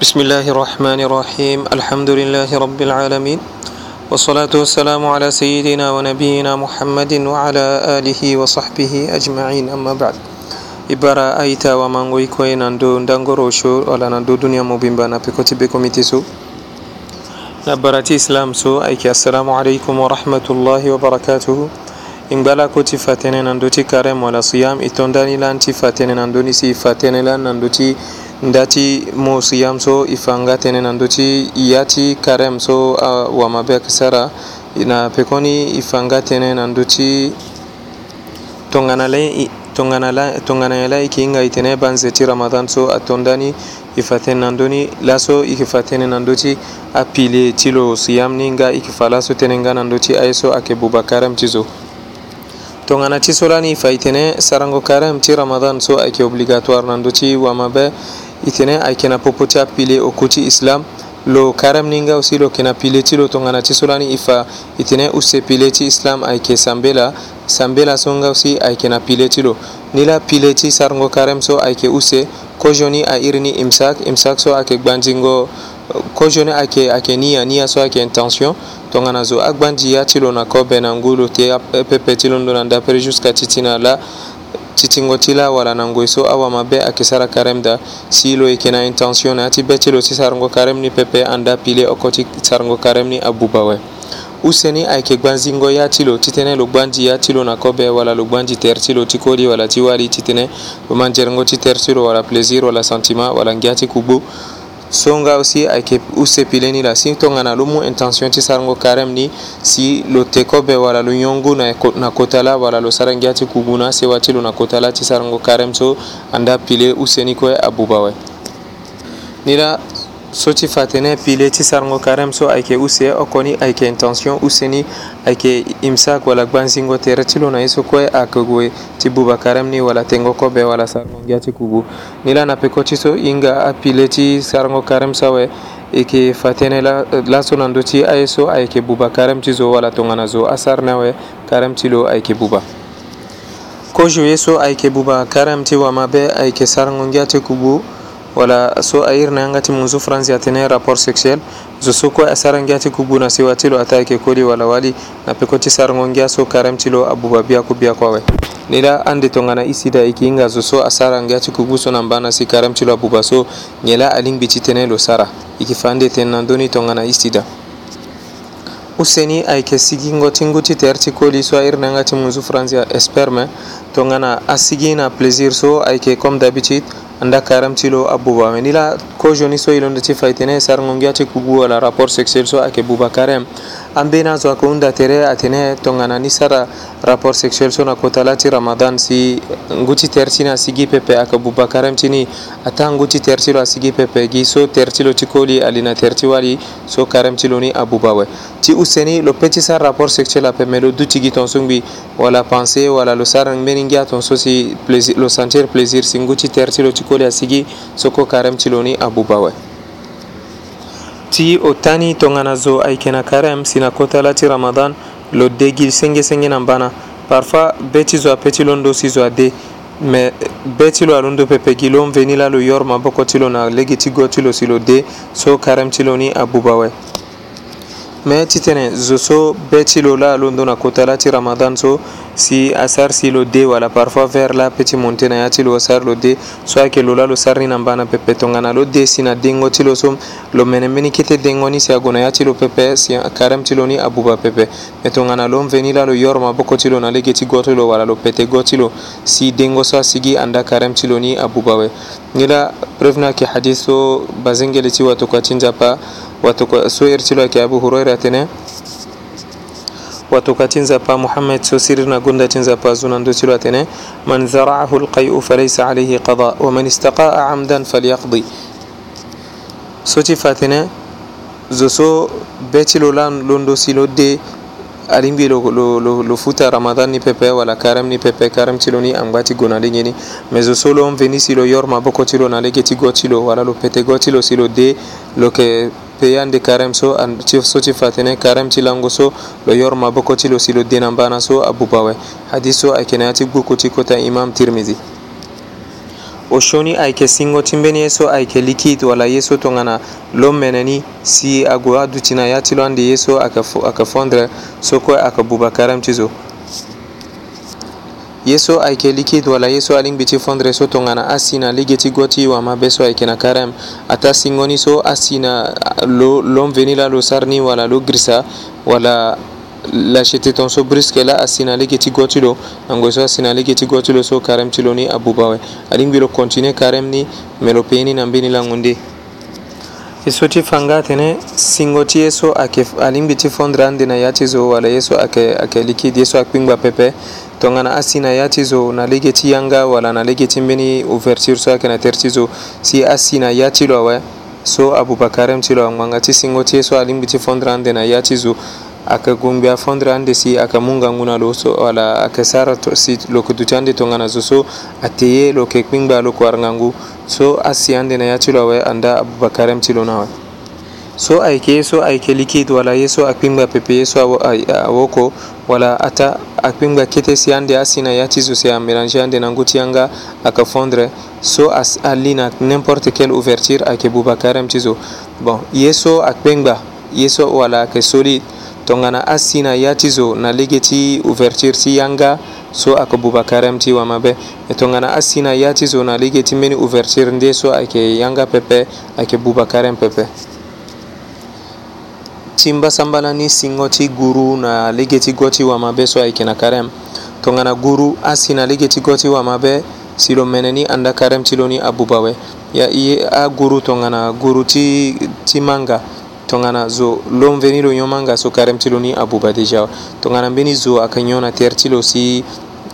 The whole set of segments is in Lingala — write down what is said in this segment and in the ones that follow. بسم الله الرحمن الرحيم الحمد لله رب العالمين والصلاة والسلام على سيدنا ونبينا محمد وعلى آله وصحبه أجمعين أما بعد ibara aita wamango ikoye na ndo ndangorosho wala na ndo dunia mubimba na pekoti be komiti so na barati islam so ayki assalamu alaikum wa rahmatullahi wa barakatuhu ingbala koti fatene na ndoti karem wala siyam itondani lan ti fatene na ndoni si fatene lan na ndoti ndati musu yamso i fanga tene nanduti yati karemso wamabek sara na pekoni i fanga tene nanduti tonganale tonganayala i kinga itene banzeti ramadan so a tondani i fatene nanduni laso i kifa tene nanduti a pile tilo siyamni nga i kifa laso tene nga nanduti ayeso ake bubakarem ti zo tonganati solani i fa itene sarango karem ti ramadan so ayeke obligatoire nanduti wamabe itene ay kena popoti a pile o kuti islam lo karamninga aussi lo kena pile ti lo tongana ti so lani e fa e tene use pile ti islam ayeke sambe la sambe laso nga aussi ayeke na pile ti lo ni la pile ti sarongo karême so ayeke use kozo ni airi ni imsak imsak so ayeke gbanzingo kozo ni ayeke ayeke nia nia so ayeke intention tongana zo agbanzi ya ti lo na kobe na ngu lo te apepe ti londo na ndapere jusqu'à titi na la titingo ti la wala na ngoi so awamabe ayeke sara karême da si lo yeke na intention na ya ti be ti lo ti sarango karême ni pepe anda pile oko ti sarango karême ni abuba awe useni ayeke gba nzingo ya ti lo titene lo gba ndi ya ti lo na kobe wala lo gba ndi tere ti lo ti kodi wala ti wali titene lo manzeringo ti tere ti lo wala plaisir wala sentiment wala ngia ti kubu so nga aussi ayeke usepele ni la si tongana lo mu intention ti sarango karême ni si lo teko be wala lo yongu na, na kota la wala lo sara ngia ti kubu na asewa ti lo na kota la ti sarango karême so anda pile use ni kue abuba awe ni la soti fatene pile ti sarango karême so ayeke use okoni ayeke intention use ni ayeke imsak wala gbanzingo tere ti lo na ye so kue ayeke gue ti buba karême ni wala tengo kobe wala sarango ngia ti kubu ni la na peko ti so hinga apile ti sarango karême so awe e yeke fa tënë laso na ndö ti aye so ayeke buba karême ti zo wala tongana zo asara ni awe karême ti lo ayeke buba kozo ye so ayeke buba karême ti wama be ayeke sarango ngia ti kubu wala so ayirna yangati munzu fransi atene rapport sexuel zo so koy a sarangiati kubuna siwa tilo atayeke koli wala wali na peko ti sarangongia so karem tilo abuba biaku biaku awe ni la an de tongana i sida e kiinga zo so a sarangia ti kubu so na mbana si karem ti lo abuba so nge la alingbi ti tene lo sara e yeke fa ande tene na ndöni tongana i sida useni ayeke sigi ngoti ngu ti tere ti koli so airi na yanga ti munzu fransi asperme tongana asigi na plaisir so ayeke comme d'habitude anda karam tilo abubame nila kojo ni so ilonde ti faytene sarngongia ti kugu wala rapport sexuel so ayeke buba karême an bena zwa ko unda tere atene tongana ni sara rapport sexuel sona kotala ti ramadan si nguti tere sini asigi pepe aka bubakarem tini ata nguti tere ti lo asigi pepe gi so tere ti lo ti koli ali na tere ti wali so karem ti lo ni abuba we ti useni lo peut ti sara rapport sexuel ape me lo duti gi tonso ngbi wala pensé wala lo sara mbeni ngia tonso si plaisir, lo sentir plaisir si nguti tere ti lo ti koli asigi so ko karem ti lo ni abuba we ti o tani tongana zo ayekena karême sina kota la ti ramadan lo degil sengesenge na mbana parfois be ti zo apeut ti londo si zo ade me be ti lo alondo pepe gi lo mveni la lo yor maboko ti lo na lege ti go ti lo si lo de so karême ti lo ni abuba awe me ti tene zo so be ti lo la londo na kota la ti ramadan so si a sar si lo de wala parfois vers la peut ti monte na ya ti lo sar lo de so ayeke lo la lo sar ni na mba na pepe tongana lo de si na dengo ti lo so lo mene mbeni kete dengo ni si ague na ya ti lo pepe si karême ti lo ni abuba pepe me tongana lo mveni la lo yoro maboko ti lo na lege ti go ti lo wala lo pete go ti lo si dengo so asigi anda karême ti lo ni abuba awe ni la preuve na yeke hadith so bazengele ti watokua ti nzapa watuka so ertilo ake abu huraira tene watuka tinza pa muhammad so sirirna gunda tinza pa zunando tilo atene man zara'ahu alqay'u falaysa alayhi qada wa man istaqa'a amdan falyaqdi soti fatene zo so be tilo lan londo silo de alimbi lo, lo, lo, lo futa ramadan ni pepe wala karam ni pepe karam tilo ni angba ti go na le nyeni mais zo so lo on veni si lo yor maboko ti lo na lege ti go ti lo wala lo pete go ti lo si lo de lo ke peyande karême so so ti fatene karême ti lango so lo yorma boko ti lo si lo dena mbana so abubawe hadis so ayeke na ya ti gbuku ti kota imam tirmidhi o sioni ayeke singo ti mbeni ye so ayeke liki wala ye so tongana lo mene ni si ague aduti na ya ti lo ande ye so ayeke fondre so kue ayeke buba karême ti zo ye so ayeke liki duala ye so alingbi ti fondre so tongana asi na lege ti go ti wamabe so ayeke na karême ata singoni so asi na lo lomveni la lo sara ni wala lo grisa wala lâcheté tongaso brusque la asi na lege ti go ti lo na ngue so asi na lege ti go ti lo so karême ti lo ni abuba awe alingbi lo continue karême ni me lo peni na mbeni lango nde e so ti fanga tene singo ti ye so ayeke alingbi ti fondre ande na ya ti zo wala ye so ayeke ayeke liquide ye so akpingba pepe donc ana asina ya ti zo na lege ti yanga wala na lege ti mbeni ouverture so ayeke na tere ti zo si asina ya ti lo awe so abubakarem ti lo angbanga ti singo ti ye so alingbi ti fondre ande na ya ti zo ayeke gue ngbi afondre ande si ayeke mu ngangu na lo so wala ayeke sara si lo yeke duti ande tongana zo so ateye lo yeke kpingba lo yeke warangangu so asi ande na ya ti lo awe anda abubakarem ti lo na awe so ayke so ayke liquide wala yeso akpinga pepe yeso awoko wala hata akpinga kete si ande asina ya ti zo si amélange ande na ngu ti yanga ayeke fondre so ali na n'importe quelle ouverture ayeke bubaka arem ti zo bon ye so akpengba ye so wala ayeke solide tongana asi na ya ti zo na lege ti ouverture ti yanga so ayeke bubaka arem ti wamabe e tongana asi na ya ti zo na lege ti mbeni ouverture nde so ayeke yanga pepe ayeke bubaka arem pepe simbasambalanin siŋo ti guru na lege ti gwo ti wamabe so ayeke na karême tongana guru asi na lege ti gwo ti wamabe si lo mene ni anda karême ti lo ni abuba awe ya ye aguru tongana guru ti, ti manga tongana zo lo mveni lo nyon manga so karême ti lo ni abuba déjà awe tongana mbeni zo ayeke nyon na tere ti lo si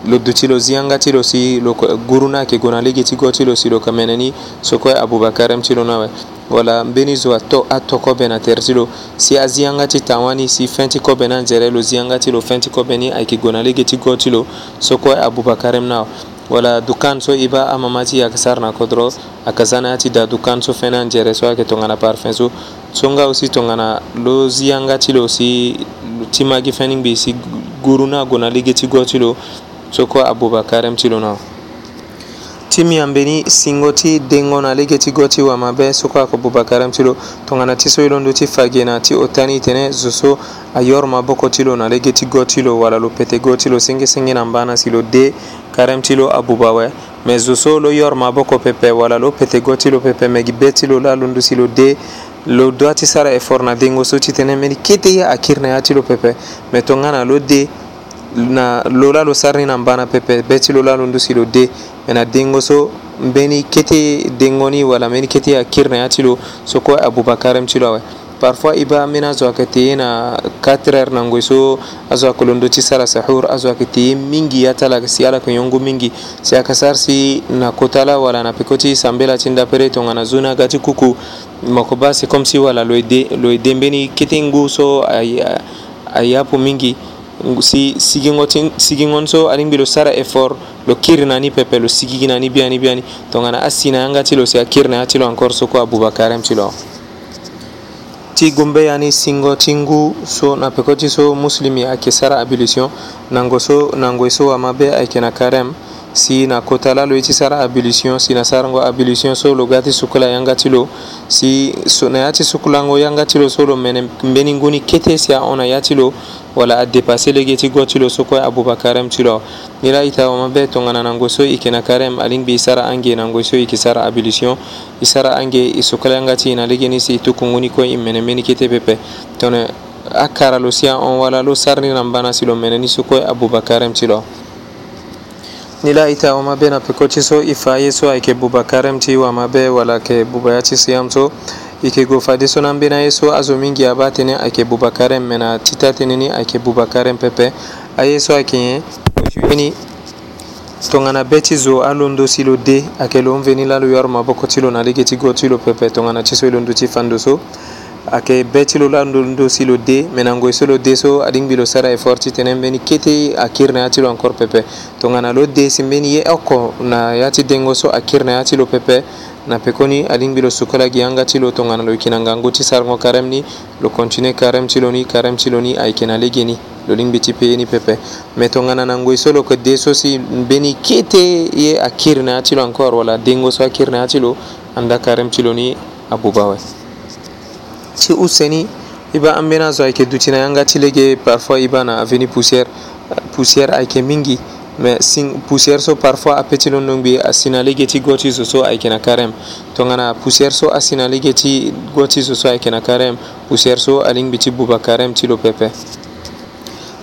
lo duti lo zianga ti lo si lo guru na ayeke gue na lege ti gwo ti lo si lo yeke mene ni so kue abuba karême ti lo ni awe wala n be ni zo a tɔ kɔbɛn na tɛrɛti lo si a ziyaŋa ti tawa ni si fɛn ti kɔbɛn na n zɛrɛ lo ziyaŋa ti lo fɛn ti kɔbɛn ni ayeke go na lege ti gɔ ti lo so kue abubakarem na wala dukan so i ba amama ti ayeke sara na kö dɔrɔn ayeke za na ya ti da dukan so fɛn na n zɛrɛ so ayeke tongana parfin so so nga aussi tongana lo ziyaŋga ti lo si ti magi fɛn ni ngbi si guru na go na lege ti gɔ ti lo so kue abubakarem ti lo na timi ya mbeni singo ti dengo na lege ti go ti wamabe so kue ayeke bubakaram ti lo tongana ti so ye londo ti fage na ti otani tene zo so ayoro maboko ti lo na lege ti go ti lo wala lo pete go ti lo sengesenge na mbâ na si lo de karême ti lo abuba awe me zo so lo yoro maboko pepe wala lo pete go ti lo pepe me gi be ti lo la londo si lo de lo doit ti sara effort na dengo so ti tënë mbeni kete ye akiri na ya ti lo pepe me tongana lo de na lola lo sarni na mbana pepe be ti lola lo ndusi lo de me na dengo so mbeni kete dengoni wala mbeni kete akirna ya ti lo so kue aboubacar mi ti lo awe parfois i ba mbeni azo ayeke tee na 4 heure na ngoi so azo ayeke londo ti sara sahur azo ayeke tee mingi ata la si ala yeke yongo mingi si ayeke sara si na kota la wala na peko ti sambela ti ndapere tongana zo ni aga ti kuku moko ba c'est comme si wala lo e de lo e de mbeni kete ngu so aye apu mingi si sigingon so aɗa mbi lo sara effort lo kirnani pepe lo sigiginani biyani biyani to gana a sinayanga ti lo si a kirnaya ti lo encore so ko aboubacar em ti lo ti gombe yani singo ti ngu so na peko ti so muslimi ayeke sara abolition nango so nango e so wama be ayeke na carême sina kotala lo iti sara abolition sina sarango abolition solo gati sukula yanga ti lo si na ya ti sukulango yanga ti lo solo mene mbeni nguni kete si ahon ya ti lo wala adépassé lege ti go ti lo so kue abubakarem ti lo ni la ita wamabe tongana nango so yeke na karême alingbi e sara ange nango so yeke sara abolition e sara ange e sukula yanga ti e na lege ni si e tuku nguni kue e mene mbeni kete pepe tongana akara lo si ahon wala lo sara ni na mbana si lo mene ni so kue abubakarem ti lo nila ita o mabe na pekoci so i fa ye so ayeke buba karemti wamabe wala yeke buba ya ti siyam so e yeke go fade so na ambeni aye so azo mingi aba tënë ayeke buba karem me na ti ta tënë ni ayeke buba karem pepe aye so ayeke nyen koci wini tongana be ti zo alondo si lo de ayeke lo mveni la lo yɔro maboko ti lo na lege ti go ti lo pepe tongana ti so e lo ndu ti fandu so ake becilo la ndo silo de mena ngoy solo de so adin bilo sara e forti tenen beni kete akirna yatilo encore pepe to ngana lo de simbeni ye oko na yati dengo so akirna yatilo pepe na pekoni adin bilo sukala giyanga tilo to ngana lo kinanga ngoti sarngo karem ni lo continue karem tilo ni karem tilo ni ay kenale geni lo lingbi ti peyeni pepe me to ngana na ngoy so lo ko de so si beni kete ye akirna yatilo encore wala dengo so akirna yatilo anda karem tilo ni abubawe ci useni iba an bena zo ayeke duti na yanga ti lege parfois i ba na aveni poussière poussière ayeke mingi me sin poussière so parfois apeut ti londö ngbi asi na lege ti go ti zo so ayeke na carême tongana poussière so asi na lege ti go ti zo so ayeke na carême poussière so alingbi ti buba carême ti lo pepe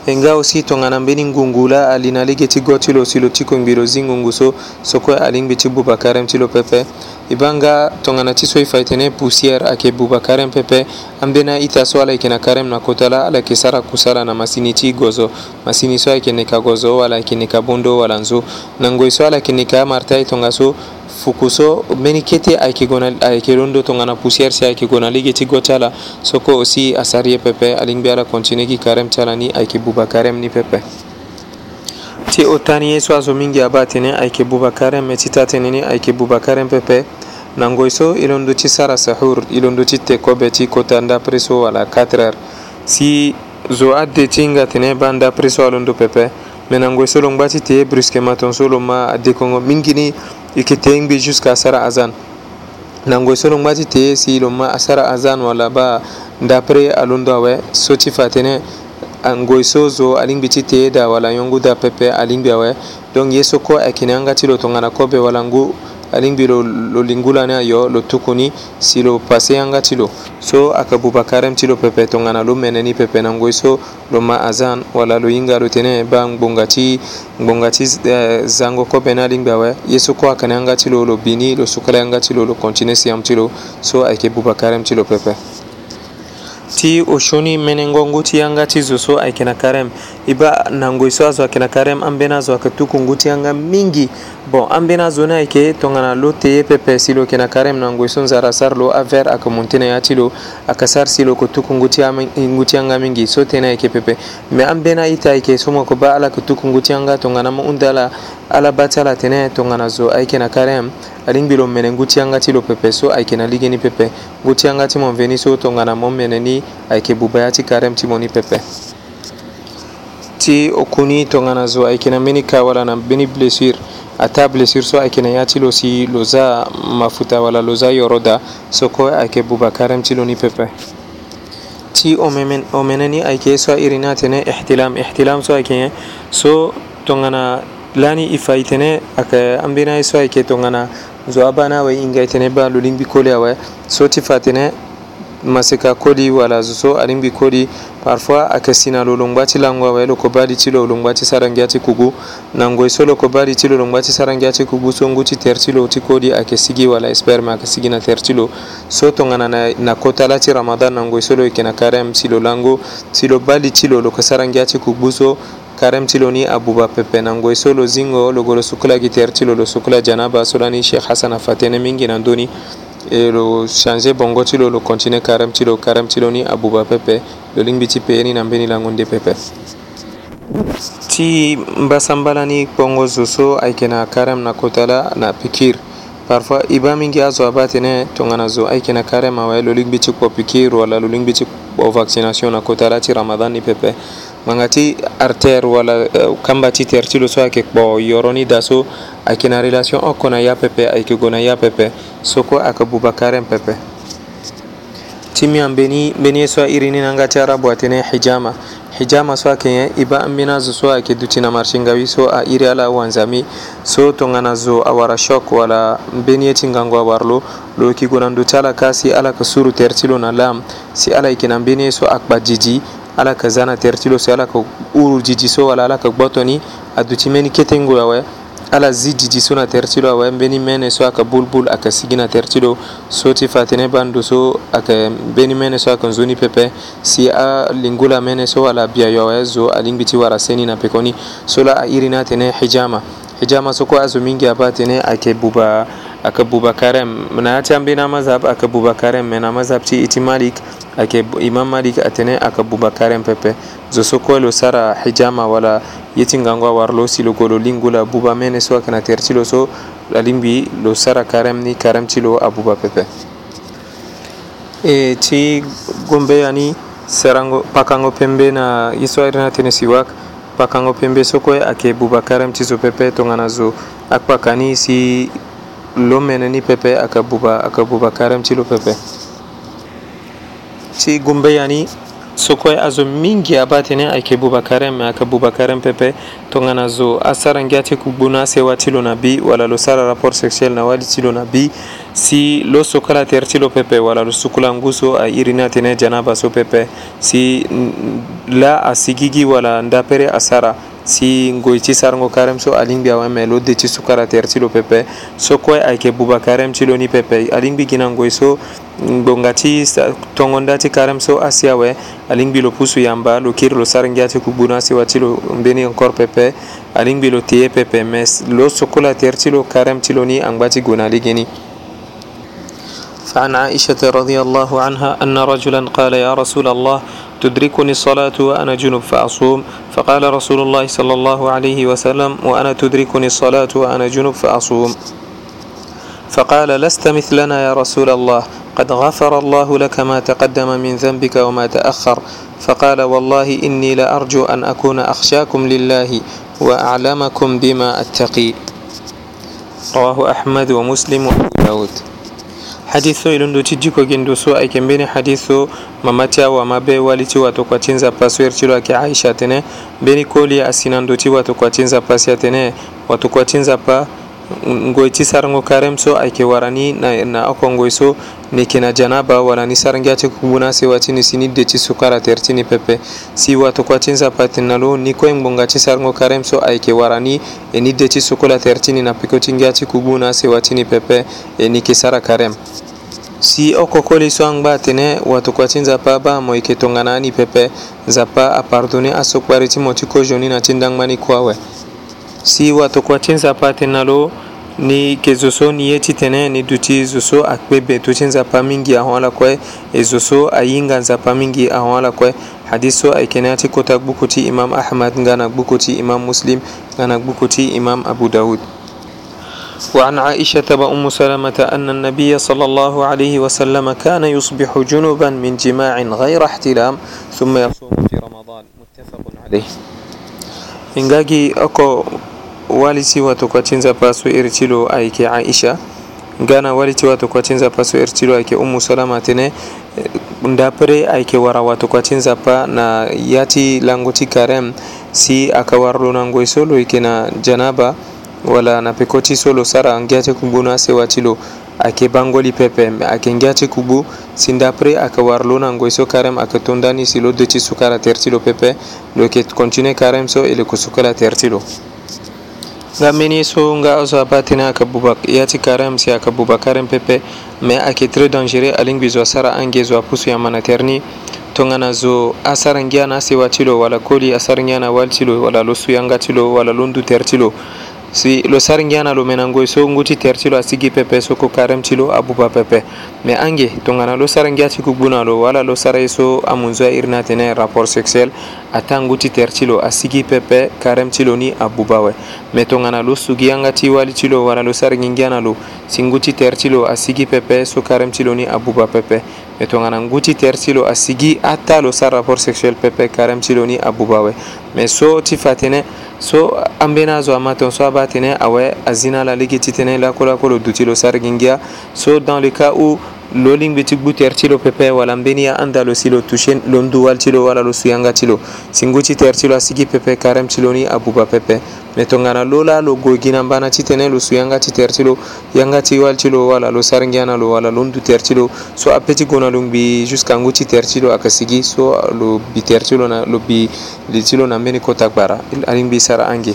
e nga aussi tongana mbeni ngungu la ali na lege ti go ti lo si lo tiko ngbi lo zi ngungu so sokue alingbi ti buba carême ti lo pepe i b'anga tongana ti so i fa e tene poussière ayeke buba karême pepe ambeni ita so ala yeke na karême na kota la ala yeke sara kusala na masini ti gozo masini so ayeke ne ka gozo wala ayeke ne ka bondo wala nzo na ngoi so ala yeke ne ka amarta e tongaso fuku so mbeni kete ayeke go na ayeke londo tongana poussière si ayeke go na lege ti go ti ala so kue aussi asari ye pepe alingbi ala continue gi karême ti ala ni ayeke buba karême ni pepe ti o tani ye so azo mingi aba atene ayeke buba karême me ti ta atene ni ayeke buba karême pepe nangoy so ilon ti sara sahur ilon ti tekobe ti kota ndapri so wala 4 heures si zo ade ti nga tene ba ndapri so alon du pepe me nangoy so lo ngba ti teye brusquement tonso lo ma adekongo mingi ni e yeke teye ngbi jusqu'à sara azan nangoy so lo ngba ti teye si lo ma asara azan wala ba ndapri alon du awe so ti fa tënë angoi so zo alingbi ti teye da wala yongu da pepe alingbi awe donc ye so kue ayeke na yanga ti lo tongana kobe wala ngu alingbi lo lingulani ayo lo tukuni si lo paseyanga ti lo so ayeke bubakarem ti lo pepe tongana lo mene ni pepe na ngoi so lo ma azan wala lo hinga lo tene ba ngbonga ti ngbonga ti eh, zango kobe ni alingbi awe ye so kue ayeke na yanga ti lo lo bini lo sukala yanga ti lo lo kontine siam ti lo so ayeke bubakarem ti lo pepe ti oshoni mene ngongu ti yanga ti zo so ayeke na karem i ba nango so azo ayeke na karême ambeni azo ayeke tuku ngu ti yanga mingi bon ambeni azo ni ayeke ye tongana lo te ye pepe si lo yeke na karême na ngoi so nzara sara lo avert ayeke monte na ya ti lo ayeke sara si lo yeke tuku ngu ti yanga mingi so tënë ayeke pepe me ambeni aita ayeke so mo yeke ba ala yeke tuku ngu ti yanga tongana mu hunda ala ala ba ti ala tene tongana zo ayeke na karême alingbi lo mene ngu ti yanga ti lo pepe so ayeke na ligi ni pepe ngu ti yanga ti mo mveni so tongana mo mene ni ayeke buba ya ti karême ti mo ni pepe ti o kuni tongana zo ayeke na mbeni ka wala na mbeni blessure ata blessure so ayeke na ya ti lo si lo za mafuta wala lo za yoroda so kue ayeke buba karême ti lo ni pepe ti o mene o mene ni ayeke ye so airi ni atene ihtilam ihtilam so ayeke ye so tongana laa ni e fa e tene ayeke ambeni aye so ayeke tongana zo abâ ni awe hinga e tene ba lo lingbi kole awe so ti fa tene masika kodi wala zo alimbi kodi parfois ayeke si na lo longba ti lango awe lo koba li ti lo longba ti sara ngia ti kugu na ngoi so lo koba li ti lo longba ti sara ngia ti kugu so ngu ti tere ti lo ti kodi ayeke sigi wala espere me ayeke sigi na tere ti lo so tongana na, na kota la ti ramadan na ngoi so lo yeke na karême si lo lango si lo ba li ti lo lo yeke sara ngia ti kugu so karême ti lo ni abuba pepe na ngoi so lo zingo lo go lo sukula gi tere ti lo lo sukula janaba so lani sheikh hasana fatene mingi na ndöni e lo changer bongo ti lo lo continue carême ti lo carême ti lo ni abuba pepe lo lingbi ti peni na mbeni lango nde pepe ti mbasa mbala ni kpongo zo so ayeke na carême na kota la na pikir parfois e ba mingi azo abâ tënë tongana zo ayeke na carême awe lo lingbi ti kpo pikir wala lo lingbi ti kpo vaccination na kota la ti ramadan ni pepe manga ti artɛrɛ wala euh, kamba ti tɛrɛ ti lo so ayeke kpo yoroni da so ayeke na relation oko na ya pepe ayeke go na ya pepe so kue ayeke bubakare pepe ti mi ambeni mbeni ye so airi ni na nga ti arabu atene hijama hijama so ayeke nyen e ba ambeni azo so ayeke duti na marché ngabi so airi ala awanzami so tongana zo awara shok wala mbeni ye ti ngangu awara lo lo yeke go na ndö ti ala ka si ala yeke suru tere ti lo na lam si ala yeke na mbeni ye so akpa didi ala ka za na tertilo so ala ka uru didi so wala ala ka gboto ni adu ti mbeni ketengu awe ala zi didi so na tere ti lo awe mbeni mene so ayeke bulbul ayeke sigi na tere ti lo so ti fa tënë bandu so ayeke mbeni mene so ayeke nzoni pepe si alingbi la mene so wala abia yo awe zo alingbi ti wara seni na pekoni so la airi ni atene hijama hijama so kue azo mingi aba atene ayeke buba aka bubakarem mana acham bina mazhab aka bubakarem mena mazhab ci iti malik ake imam malik atene aka bubakarem pepe zo so kolo sara hijama wala yetingangwa war lo silo golo lingula buba mene so akana tercilo so lalimbi lo sara karem ni karem cilo abuba pepe e ci gombe yani sarango pakango pembe na histoire na tene siwak pakango pembe so koye ake bubakarem ci zo pepe tongana zo akpakani si lomenani pepe akabuba akabuba karamcilu pepe si gumbe yani sokoy azo mingi abatene ayeke bubakarem me ayeke bubakarem pepe tongana zo asara ngia ti kubu na asewa ti lo na bi wala lo sara rapport sexuel na wali ti lo na bi si lo soko ala tere ti lo pepe wala lo sukulangu so airi ni atene janaba so pepe si la asigi gi wala ndapere asara si ngoy ti sarngo karem so alingbi aweme lo de ti sukara tere er ti lo pepe so kue ayeke buba karem ti lo ni pepe alingbi gi na ngoi so ngbonga ti tongonda ti karem so asi awe alingbi lo pusu yamba lo kiri lo sara ngia ti kubu na asi wa ti lo mbeni encore pepe alingbi lo te ye pepe me lo sokola tere er ti lo karem ti lo ni angba ti gue na ligi ni فعن عائشة رضي الله عنها أن رجلا قال يا رسول الله تدركني الصلاة وأنا جنب فأصوم فقال رسول الله صلى الله عليه وسلم وأنا تدركني الصلاة وأنا جنب فأصوم فقال لست مثلنا يا رسول الله قد غفر الله لك ما تقدم من ذنبك وما تأخر فقال والله إني لأرجو أن أكون أخشاكم لله وأعلمكم بما أتقي رواه أحمد ومسلم وأبو داود hadiso ilundo ti jiko kendo so ay kembeni hadiso mamatiya wama be wali ti wato kwatinza pasuer tilo ake aisha tene beni koliya ndo ti wato kwatinza pasiya tene wato kwatinza pa ngoy ti sarngo karem so ayeke wara ni na, na oko ngoi so ni na janaba wala ni sarngi ti kubuna sewa ti ni si ni de ti sukara tere ti ni pepe si watokua ti nzapa tene na lo ni kue ngbonga ti sarngo karem so ayeke wara ni e ni de ti sokola tere ti ni na piko ti ngia ti kubu na sewa ti ni pepe e ni sara karem si okokoli so angba atene watokua ti nzapa ba amo yeke tongana ani pepe nzapa apardonné aso kpari ti mo ti kozoni na ti ndangbani kue awe si watokua ti nzapa atene na lo ni yeke zo so ni ye titene ni duti zo so akpe be toti nzapa mingi ahon ala kue e zo so ahinga nzapa mingi ahon ala kue hadis so ayeke na ya ti kota gbuku ti imam ahmad nga na gbuku ti imam muslim nga na gbuku ti imam abu daoud وعن عائشة وأم سلمة أن النبي صلى الله عليه وسلم كان يصبح جنبا من جماع غير احتلام ثم يصوم في رمضان متفق عليه ingagi ako walisi watu kwachinza paso irchilo aike aisha ngana waliti watu kwachinza paso irchilo aike umu salama tene ndapre aike wara watu kwachinza pa na yati langoti karem si akawarlo nangoisolo ike na janaba wala na peko ti so lo sara angia ti kubu na asewa ti lo ayeke bangoli pepe me ayeke ngia ti kubu sinda apres ayeke wara lo na ngoi so karême ayeke tondani si lo dö ti suka la tere ti lo pepe lo yeke continue karême so e lo yeke suka la tere ti lo nga mbeni so nga azo abâ tënë ayeke buba ya ti karême si ayeke buba karême pepe me ayeke très dangereux alingbi zo asara angie zo apusu yama na tere ni tongana zo asara ngia na asewa ti lo wala koli asara ngia na wali ti lo wala lo su yanga ti lo wala lo ndu tere ti lo si lo sar ngiana lo mena ngoi so nguti ter ti lo asigi pepe so ko karem ti lo abuba pepe me ange tongana lo sar ngia ti kugbu na lo wala lo sara ye so amun zo airi na tene rapport sexuel ata nguti ter ti lo asigi pepe karem ti lo ni abuba we me tongana lo sugi yanga ti wali ti lo wala lo sar ngi ngia na lo si nguti ter ti lo asigi pepe so karem ti lo ni abuba pepe e to ganan guti ter silo a sigi hatta lo sar rapport sexuel pepe karem silo ni abubawe mais so ti fatene so an bena zo ama ton so aba tene awe a zina la ligi ti tene lakolo akolo duti lo sar gingia so dans le cas où loling biti guter tilo pepe wala mbeni ya anda lo silo tushen lo nduwal tilo wala lo suyanga tilo singuti ter tilo asigi pepe karem tilo ni abuba pepe me tongana lo la lo gogina mbana ti tene lo suyanga ti ter tilo yanga ti wal tilo wala lo saringiana lo wala lo ndu ter tilo so apeti gona lo ngbi jusqu'à ngu ti ter tilo aka sigi so lo bi ter tilo na lo bi li tilo na mbeni kota gbara ali ngbi sara angi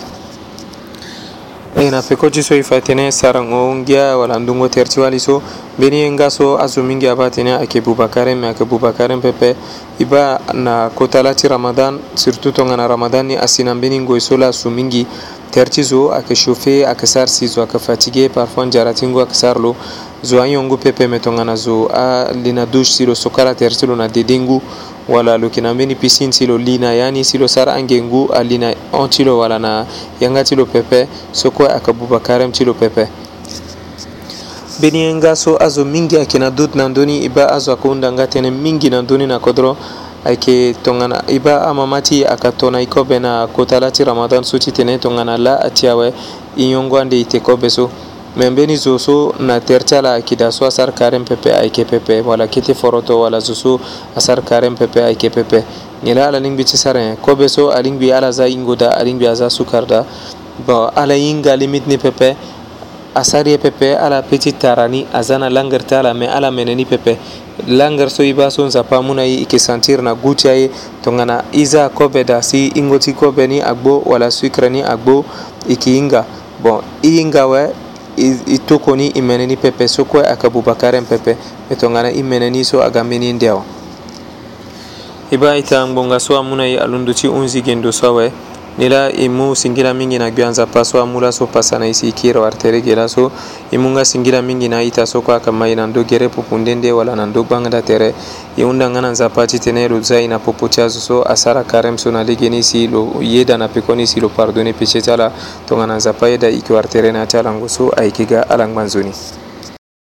ena eh, pekoci so i fatene sarangongia wala ndungo terti wali so beni ye nga so azo mingi a batene ayeke bubakare me ayeke bubakare pepe i ba na kota la ti ramadan surtout tongana ramadan ni asi na mbeni ngoi so la so mingi tere ti zo ayeke chauffe ayeke sara si zo ayeke fatigue parfois nzara ti ngu ayeke sara lo zo ahiongu pepe me tongana zo ali na douche si lo so kala tere ti lo na dede ngu wala lo yeke na mbeni piscine ti lo li na ya ni si lo sara angengu ali na hon ti lo wala na yanga ti lo pepe so kue ayeke buba karême ti lo pepe mbeni ye nga so azo mingi ayeke na doute na ndöni e ba azo ayeke hunda nga tënë mingi na ndöni na kodro ayeke tongana e ba amama ti ayeke to na e kobe na kota la ti ramadan so ti tene tongana la ati awe e yongo ande e teko be so min beni zo so na tertala akida so asar karen pepe ayke pepe wala kiti foroto wala zo so asar karen pepe ayke pepe ngela ala lingbi ti saren kobe so alingbi ala za ingoda alingbi aza sukarda bon ala yinga limit ni pepe asari pepe ala peti tarani azana langar tala me ala meneni pepe langar so iba so nzapa muna yi ike sentir na guti aye tongana iza kobe da si ingoti kobe ni agbo wala sucre ni agbo iki yinga bon i yinga we i tokoni i meneni pepe so koy aka bubakaren pepe ɓe tongana i meneni so aga meni ndewa i ba ita ngbonga so amunai alunduti unzigendo sawe ni la i mu singira mingi na gwianza paso a mu laso pasa na i si i kiro artere ge laso i mu nga singira mingi na i taso ko a kama i na ndo gere pupundende wala na ndo gbangda tere i hunda nga na nzapa ti tene lo za i na popo ti azo so asara kare so na lege ni si lo yeda na peko ni si lo pardonne péché ti ala tongana nzapa yeda i kio artere na ti alango so ayeke ga alangba nzoni